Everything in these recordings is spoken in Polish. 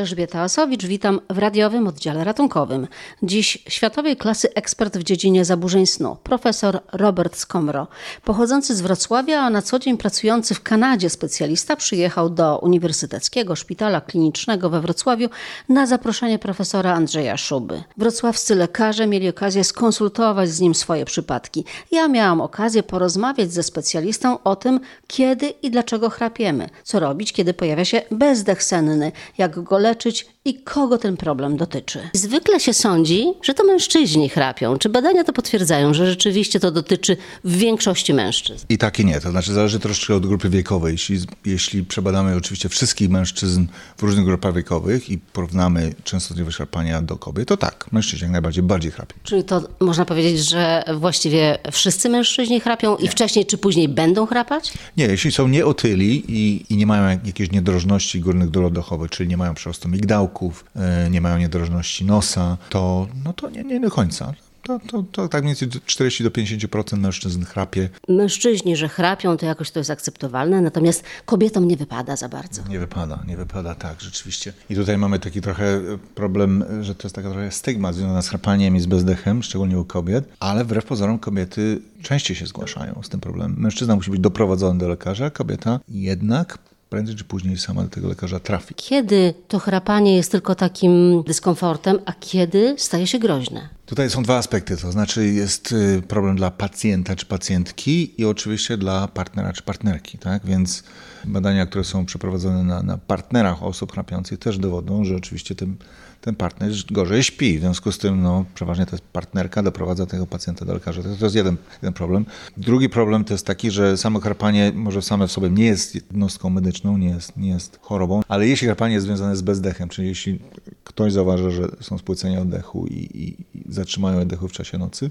Elżbieta Asowicz, witam w radiowym oddziale ratunkowym. Dziś światowej klasy ekspert w dziedzinie zaburzeń snu, profesor Robert Skomro. Pochodzący z Wrocławia, a na co dzień pracujący w Kanadzie specjalista przyjechał do Uniwersyteckiego Szpitala Klinicznego we Wrocławiu na zaproszenie profesora Andrzeja Szuby. Wrocławscy lekarze mieli okazję skonsultować z nim swoje przypadki. Ja miałam okazję porozmawiać ze specjalistą o tym, kiedy i dlaczego chrapiemy, co robić, kiedy pojawia się bezdech senny, jak go leczyć i kogo ten problem dotyczy. Zwykle się sądzi, że to mężczyźni chrapią. Czy badania to potwierdzają, że rzeczywiście to dotyczy w większości mężczyzn? I tak i nie. To znaczy zależy troszkę od grupy wiekowej. Jeśli, jeśli przebadamy oczywiście wszystkich mężczyzn w różnych grupach wiekowych i porównamy częstotliwość chrapania do kobiet, to tak, mężczyźni jak najbardziej bardziej chrapią. Czyli to można powiedzieć, że właściwie wszyscy mężczyźni chrapią i wcześniej czy później będą chrapać? Nie, jeśli są nieotyli i, i nie mają jakiejś niedrożności górnych dróg oddechowych, czyli nie mają przerostu migdałków, e, nie mają niedrożności nosa, to, no to nie, nie do końca. To, to, to tak mniej więcej 40 do 50% mężczyzn chrapie. Mężczyźni, że chrapią, to jakoś to jest akceptowalne, natomiast kobietom nie wypada za bardzo. Nie wypada, nie wypada, tak, rzeczywiście. I tutaj mamy taki trochę problem, że to jest taka trochę stygma związana z chrapaniem i z bezdechem, szczególnie u kobiet, ale wbrew pozorom kobiety częściej się zgłaszają z tym problemem. Mężczyzna musi być doprowadzony do lekarza, kobieta jednak prędzej czy później sama do tego lekarza trafi. Kiedy to chrapanie jest tylko takim dyskomfortem, a kiedy staje się groźne? Tutaj są dwa aspekty, to znaczy jest y, problem dla pacjenta czy pacjentki i oczywiście dla partnera czy partnerki, tak? Więc badania, które są przeprowadzone na, na partnerach osób chrapiących też dowodzą, że oczywiście ten, ten partner gorzej śpi. W związku z tym no, przeważnie ta partnerka doprowadza tego pacjenta do lekarza. To, to jest jeden, jeden problem. Drugi problem to jest taki, że samo chrapanie może same w sobie nie jest jednostką medyczną, nie jest, nie jest chorobą, ale jeśli chrapanie jest związane z bezdechem, czyli jeśli ktoś zauważy, że są spłycenia oddechu i, i, i zatrzymają oddechu w czasie nocy,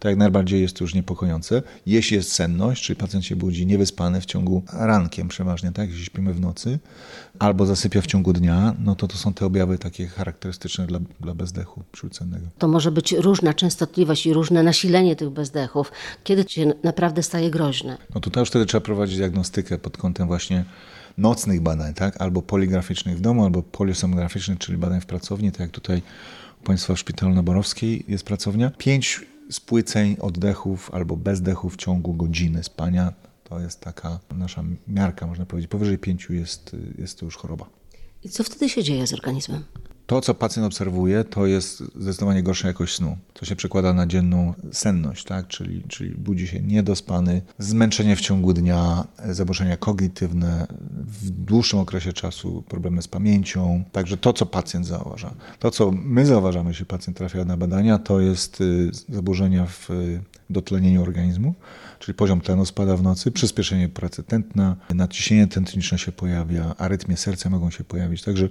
to jak najbardziej jest to już niepokojące. Jeśli jest senność, czyli pacjent się budzi niewyspany w ciągu rankiem przeważnie, tak, jeśli śpimy w nocy, albo zasypia w ciągu dnia, no to to są te objawy takie charakterystyczne dla, dla bezdechu przyłcennego. To może być różna częstotliwość i różne nasilenie tych bezdechów. Kiedy się naprawdę staje groźne? No to już wtedy trzeba prowadzić diagnostykę pod kątem właśnie nocnych badań, tak? albo poligraficznych w domu, albo poliosomograficznych, czyli badań w pracowni, tak jak tutaj u Państwa w Szpitalu na Borowskiej jest pracownia. Pięć spłyceń oddechów albo bezdechów w ciągu godziny spania. To jest taka nasza miarka, można powiedzieć. Powyżej pięciu jest, jest to już choroba. I co wtedy się dzieje z organizmem? To, co pacjent obserwuje, to jest zdecydowanie gorsza jakość snu. To się przekłada na dzienną senność, tak? czyli, czyli budzi się niedospany, zmęczenie w ciągu dnia, zaburzenia kognitywne, w dłuższym okresie czasu problemy z pamięcią. Także to, co pacjent zauważa. To, co my zauważamy, jeśli pacjent trafia na badania, to jest y, zaburzenia w dotlenieniu organizmu, czyli poziom tlenu spada w nocy, przyspieszenie pracy tętna, nadciśnienie tętniczne się pojawia, arytmie serca mogą się pojawić. Także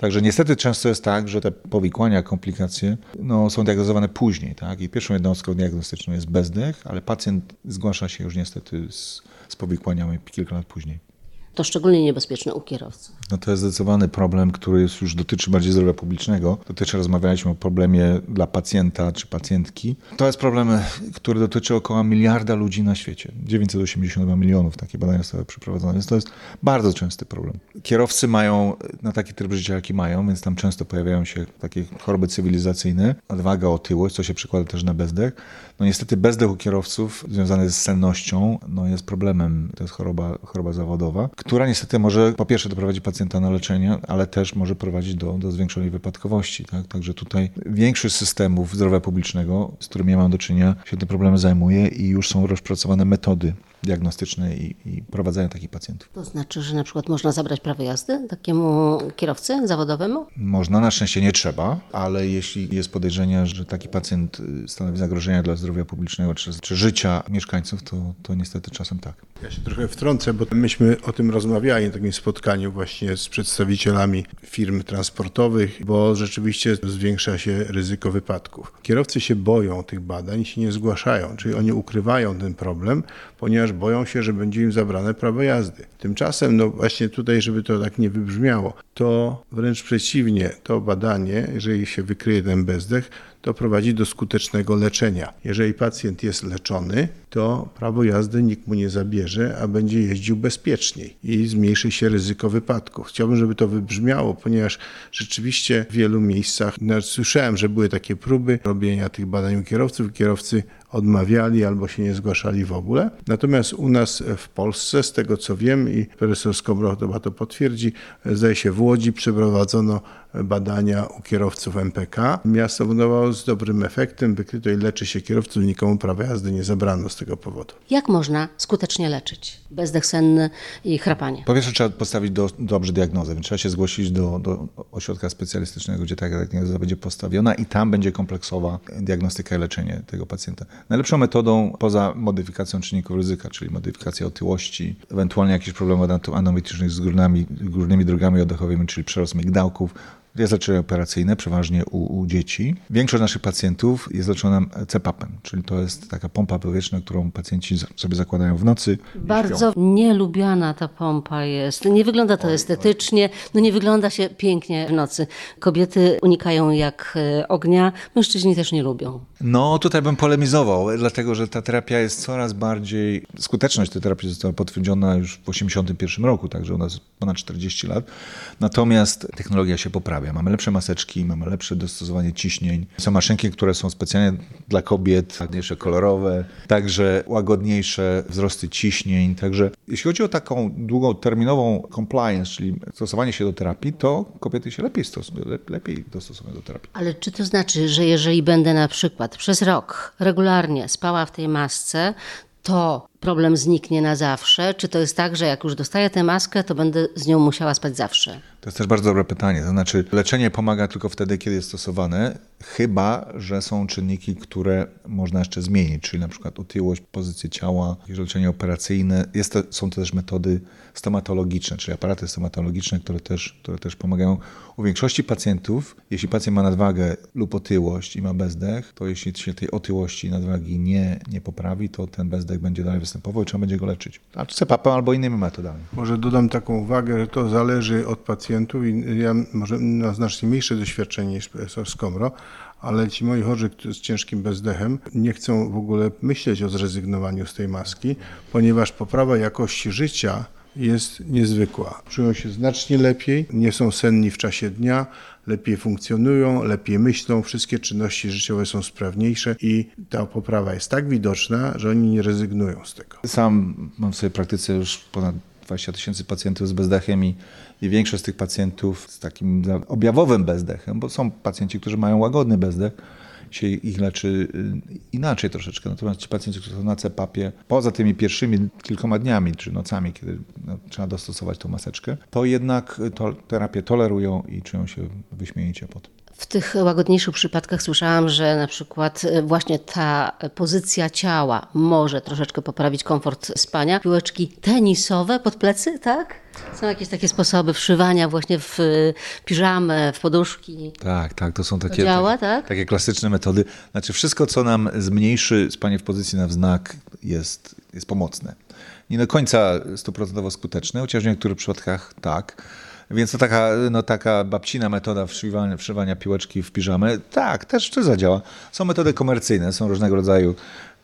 Także niestety często jest tak, że te powikłania, komplikacje no, są diagnozowane później. Tak? I pierwszą jednostką diagnostyczną jest bezdech, ale pacjent zgłasza się już niestety z, z powikłaniami kilka lat później. To szczególnie niebezpieczne u kierowców. No to jest zdecydowany problem, który jest już dotyczy bardziej zdrowia publicznego. Dotyczy, rozmawialiśmy o problemie dla pacjenta czy pacjentki. To jest problem, który dotyczy około miliarda ludzi na świecie. 982 milionów takie badania zostały przeprowadzone, więc to jest bardzo częsty problem. Kierowcy mają na taki tryb życia, jaki mają, więc tam często pojawiają się takie choroby cywilizacyjne, odwaga, otyłość, co się przekłada też na bezdech. No niestety bezdech u kierowców związany z sennością no jest problemem. To jest choroba, choroba zawodowa, która niestety może po pierwsze doprowadzić pacjenta na leczenie, ale też może prowadzić do, do zwiększonej wypadkowości. Tak? Także tutaj większość systemów zdrowia publicznego, z którymi ja mam do czynienia, się tym problemem zajmuje i już są rozpracowane metody diagnostyczne i, i prowadzenia takich pacjentów. To znaczy, że na przykład można zabrać prawo jazdy takiemu kierowcy zawodowemu? Można, na szczęście nie trzeba, ale jeśli jest podejrzenie, że taki pacjent stanowi zagrożenie dla zdrowia publicznego czy, czy życia mieszkańców, to, to niestety czasem tak. Ja się trochę wtrącę, bo myśmy o tym rozmawiali na takim spotkaniu właśnie z przedstawicielami firm transportowych, bo rzeczywiście zwiększa się ryzyko wypadków. Kierowcy się boją tych badań i się nie zgłaszają, czyli oni ukrywają ten problem, ponieważ boją się, że będzie im zabrane prawo jazdy. Tymczasem, no właśnie tutaj, żeby to tak nie wybrzmiało, to wręcz przeciwnie, to badanie, jeżeli się wykryje ten bezdech, to prowadzi do skutecznego leczenia. Jeżeli pacjent jest leczony, to prawo jazdy nikt mu nie zabierze, a będzie jeździł bezpieczniej i zmniejszy się ryzyko wypadków. Chciałbym, żeby to wybrzmiało, ponieważ rzeczywiście w wielu miejscach słyszałem, że były takie próby robienia tych badań u kierowców. Kierowcy odmawiali albo się nie zgłaszali w ogóle. Natomiast u nas w Polsce, z tego co wiem i profesor Skobroch chyba to potwierdzi, zdaje się w Łodzi przeprowadzono badania u kierowców MPK. Miasto budowało z dobrym efektem, wykryto i leczy się kierowców, nikomu prawa jazdy nie zabrano z tego powodu. Jak można skutecznie leczyć bezdech senny i chrapanie? Po pierwsze trzeba postawić do, dobrze diagnozę, więc trzeba się zgłosić do, do ośrodka specjalistycznego, gdzie taka diagnoza będzie postawiona i tam będzie kompleksowa diagnostyka i leczenie tego pacjenta. Najlepszą metodą poza modyfikacją czynników ryzyka, czyli modyfikacja otyłości, ewentualnie jakieś problemy anometycznych z górnymi, górnymi drogami oddechowymi, czyli przerost migdałków, jest leczenie operacyjne, przeważnie u, u, dzieci. Większość naszych pacjentów jest leczona CPAP-em, czyli to jest taka pompa powietrzna, którą pacjenci sobie zakładają w nocy. Bardzo nielubiana ta pompa jest. Nie wygląda to estetycznie, no nie wygląda się pięknie w nocy. Kobiety unikają jak e, ognia, mężczyźni też nie lubią. No tutaj bym polemizował, dlatego że ta terapia jest coraz bardziej, skuteczność tej terapii została potwierdzona już w 1981 roku, także u nas ponad 40 lat. Natomiast technologia się poprawia. Mamy lepsze maseczki, mamy lepsze dostosowanie ciśnień. Są maszynki, które są specjalnie dla kobiet, ładniejsze kolorowe, także łagodniejsze wzrosty ciśnień. Także jeśli chodzi o taką długoterminową compliance, czyli stosowanie się do terapii, to kobiety się lepiej, stosują, lepiej dostosowują do terapii. Ale czy to znaczy, że jeżeli będę na przykład przez rok regularnie spała w tej masce, to problem zniknie na zawsze? Czy to jest tak, że jak już dostaję tę maskę, to będę z nią musiała spać zawsze? To jest też bardzo dobre pytanie. To znaczy, leczenie pomaga tylko wtedy, kiedy jest stosowane, chyba że są czynniki, które można jeszcze zmienić, czyli na przykład otyłość, pozycję ciała, leczenie operacyjne. Jest to, są to też metody stomatologiczne, czyli aparaty stomatologiczne, które też, które też pomagają. U większości pacjentów, jeśli pacjent ma nadwagę lub otyłość i ma bezdech, to jeśli się tej otyłości i nadwagi nie, nie poprawi, to ten bezdech będzie dalej występował i trzeba będzie go leczyć. A CPAP albo innymi metodami. Może dodam taką uwagę, że to zależy od pacjentów i ja może mam znacznie mniejsze doświadczenie niż profesor Skomro, ale ci moi chorzy z ciężkim bezdechem nie chcą w ogóle myśleć o zrezygnowaniu z tej maski, ponieważ poprawa jakości życia jest niezwykła. Czują się znacznie lepiej, nie są senni w czasie dnia, lepiej funkcjonują, lepiej myślą, wszystkie czynności życiowe są sprawniejsze i ta poprawa jest tak widoczna, że oni nie rezygnują z tego. Sam mam w swojej praktyce już ponad 20 tysięcy pacjentów z bezdechem i, i większość z tych pacjentów z takim objawowym bezdechem, bo są pacjenci, którzy mają łagodny bezdech, się ich leczy y, inaczej troszeczkę. Natomiast ci pacjenci, którzy są na CPAP-ie, poza tymi pierwszymi kilkoma dniami czy nocami, kiedy no, trzeba dostosować tą maseczkę, to jednak to, terapię tolerują i czują się wyśmienicie potem. W tych łagodniejszych przypadkach słyszałam, że na przykład e, właśnie ta pozycja ciała może troszeczkę poprawić komfort spania. Piłeczki tenisowe pod plecy, tak? Są jakieś takie sposoby wszywania właśnie w e, piżamę, w poduszki. Tak, tak, to są takie, działa, takie, tak? takie klasyczne metody. Znaczy wszystko, co nam zmniejszy spanie w pozycji na wznak jest, jest pomocne. Nie do końca stuprocentowo skuteczne, chociaż w niektórych przypadkach tak. Więc to taka, no, taka babcina metoda wszywania, wszywania piłeczki w piżamę, tak, też to zadziała. Są metody komercyjne, są różnego rodzaju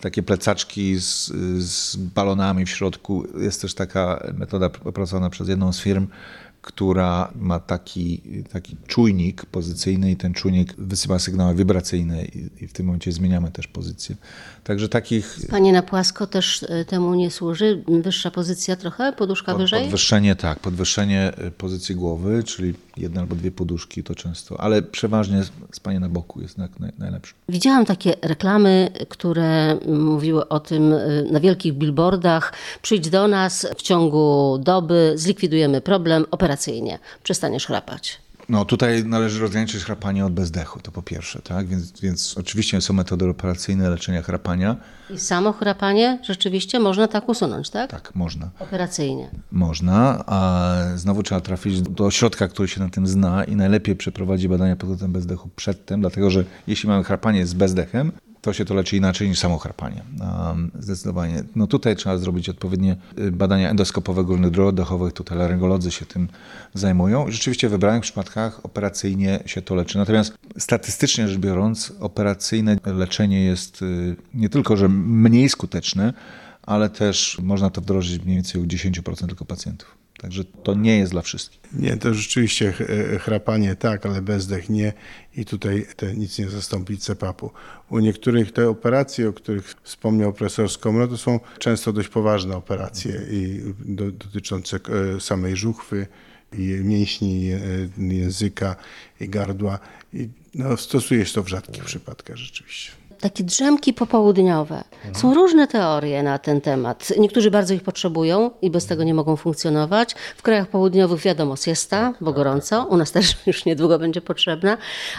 takie plecaczki z, z balonami w środku. Jest też taka metoda opracowana przez jedną z firm, która ma taki, taki czujnik pozycyjny i ten czujnik wysyła sygnały wibracyjne i, w tym momencie zmieniamy też pozycję. Także takich... Panie na płasko też e, temu nie służy? Wyższa pozycja trochę, poduszka pod, wyżej? Podwyższenie, tak, podwyższenie e, pozycji głowy, czyli jedna albo dwie poduszki to często, ale przeważnie spanie na boku jest naj, najlepsze. Widziałam takie reklamy, które mówiły o tym e, na wielkich billboardach. Przyjdź do nas w ciągu doby, zlikwidujemy problem operacyjnie. Przestaniesz chrapać. No tutaj należy rozgraniczyć chrapanie od bezdechu, to po pierwsze, tak? Więc, więc oczywiście są metody operacyjne leczenia chrapania. I samo chrapanie rzeczywiście można tak usunąć, tak? Tak, można. Operacyjnie. Można, a znowu trzeba trafić do ośrodka, który się na tym zna i najlepiej przeprowadzi badania pod kątem bezdechu przedtem, dlatego że jeśli mamy chrapanie z bezdechem, to się to leczy inaczej niż samo chrapanie. Um, zdecydowanie. No tutaj trzeba zrobić odpowiednie y, badania endoskopowe górnych dróg oddechowych. Tutaj laryngolodzy się tym zajmują. Rzeczywiście w wybranych przypadkach operacyjnie się to leczy. Natomiast statystycznie rzecz biorąc, operacyjne leczenie jest y, nie tylko, że mniej skuteczne, ale też można to wdrożyć mniej więcej u 10% tylko pacjentów. Także to nie jest dla wszystkich. Nie, to rzeczywiście ch- chrapanie tak, ale bezdech nie i tutaj te nic nie zastąpi CPAP-u. U niektórych te operacje, o których wspomniał profesor Skomro, to są często dość poważne operacje i do, dotyczące e, samej żuchwy, i mięśni e, języka i gardła. I no, stosuje się to w rzadkich przypadkach rzeczywiście. Takie drzemki popołudniowe. Są różne teorie na ten temat. Niektórzy bardzo ich potrzebują i bez tego nie mogą funkcjonować. W krajach południowych wiadomo, siesta, bo gorąco. U nas też już niedługo będzie potrzebna.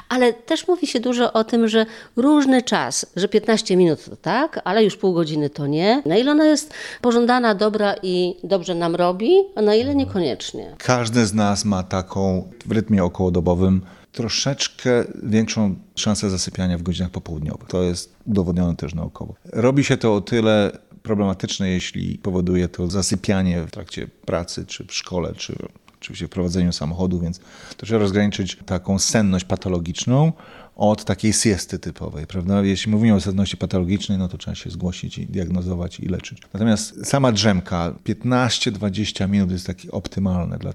Ale też mówi się dużo o tym, że różny czas, że 15 minut to tak, ale już pół godziny to nie. Na ile ona jest pożądana, dobra i dobrze nam robi, a na ile niekoniecznie. Każdy z nas ma taką w rytmie okołodobowym troszeczkę większą szansę zasypiania w godzinach popołudniowych. To jest udowodnione też naukowo. Robi się to o tyle problematyczne, jeśli powoduje to zasypianie w trakcie pracy, czy w szkole, czy oczywiście w prowadzeniu samochodu, więc trzeba rozgraniczyć taką senność patologiczną od takiej siesty typowej, prawda? Jeśli mówimy o senności patologicznej, no to trzeba się zgłosić i diagnozować i leczyć. Natomiast sama drzemka 15-20 minut jest taki optymalne. Dla,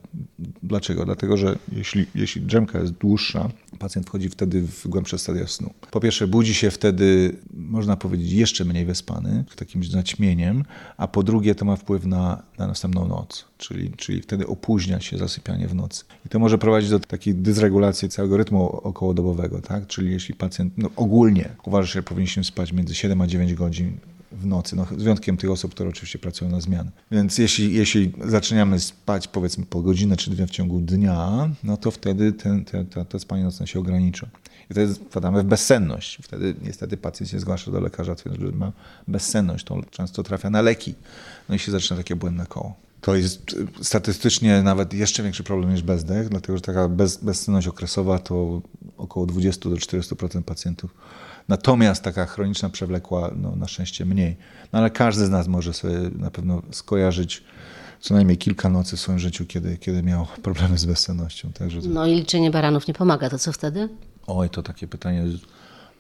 dlaczego? Dlatego, że jeśli, jeśli drzemka jest dłuższa, pacjent wchodzi wtedy w głębsze stadia snu. Po pierwsze, budzi się wtedy, można powiedzieć, jeszcze mniej wyspany, takim zaćmieniem, a po drugie, to ma wpływ na, na następną noc, czyli, czyli wtedy opóźnia się zasypianie w nocy. I to może prowadzić do takiej dysregulacji całego rytmu okołodobowego, tak? Czyli jeśli pacjent no, ogólnie uważa, że powinniśmy spać między 7 a 9 godzin w nocy, no, z wyjątkiem tych osób, które oczywiście pracują na zmianę. Więc jeśli, jeśli zaczynamy spać powiedzmy po godzinę czy dwie w ciągu dnia, no to wtedy ten, te, te, te spanie nocne się ogranicza. I wtedy wpadamy w bezsenność. Wtedy niestety pacjent się zgłasza do lekarza, twierdzi, że ma bezsenność. To często trafia na leki. No i się zaczyna takie błędne koło. To jest statystycznie nawet jeszcze większy problem niż bezdech, dlatego że taka bez, bezsenność okresowa to około 20 do 40% pacjentów. Natomiast taka chroniczna przewlekła, no na szczęście mniej. No ale każdy z nas może sobie na pewno skojarzyć co najmniej kilka nocy w swoim życiu, kiedy, kiedy miał problemy z bezsennością. Także to... No i liczenie baranów nie pomaga, to co wtedy? Oj, to takie pytanie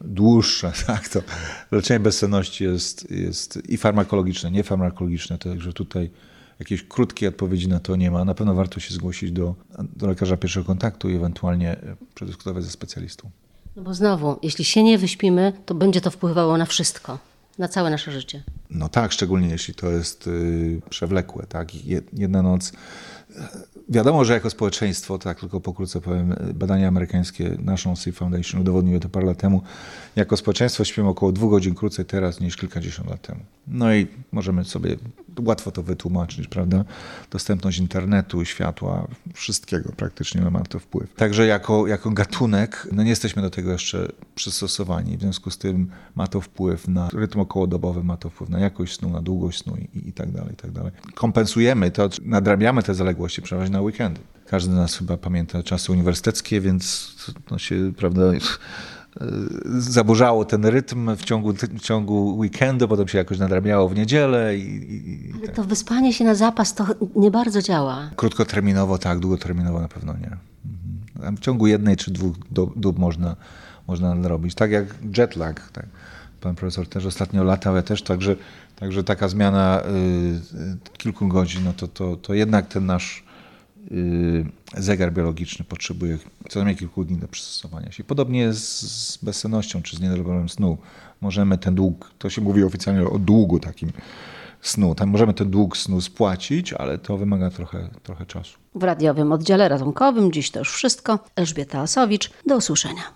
dłuższe, tak, to leczenie bezsenności jest, jest i farmakologiczne, nie farmakologiczne, także tutaj jakiejś krótkiej odpowiedzi na to nie ma. Na pewno warto się zgłosić do, do lekarza pierwszego kontaktu i ewentualnie przedyskutować ze specjalistą. No bo znowu, jeśli się nie wyśpimy, to będzie to wpływało na wszystko, na całe nasze życie. No tak, szczególnie jeśli to jest yy, przewlekłe, tak, jedna noc. Wiadomo, że jako społeczeństwo, tak tylko pokrótce powiem, badania amerykańskie National Sleep Foundation udowodniły to parę lat temu, jako społeczeństwo śpimy około dwóch godzin krócej teraz niż kilkadziesiąt lat temu. No i możemy sobie łatwo to wytłumaczyć, prawda? Dostępność internetu, światła, wszystkiego praktycznie ma to wpływ. Także jako, jako gatunek, no nie jesteśmy do tego jeszcze przystosowani, w związku z tym ma to wpływ na rytm okołodobowy, ma to wpływ na jakość snu, na długość snu i, i tak dalej, i tak dalej. Kompensujemy to, nadrabiamy te zaległości przeważnie na weekendy. Każdy z nas chyba pamięta czasy uniwersyteckie, więc no się, prawda, zaburzało ten rytm w ciągu, w ciągu weekendu, potem się jakoś nadrabiało w niedzielę. I, i, Ale to wyspanie się na zapas to nie bardzo działa. Krótkoterminowo tak, długoterminowo na pewno nie. W ciągu jednej czy dwóch dób można, można nadrobić. Tak jak jetlag. Tak. Pan profesor też ostatnio latał, ja też, także, także taka zmiana y, kilku godzin, no to, to, to jednak ten nasz zegar biologiczny potrzebuje co najmniej kilku dni do przystosowania się. Podobnie jest z bezsennością czy z niedoborem snu. Możemy ten dług, to się mówi oficjalnie o długu takim snu, tam możemy ten dług snu spłacić, ale to wymaga trochę, trochę czasu. W radiowym oddziale ratunkowym dziś to już wszystko. Elżbieta Osowicz, do usłyszenia.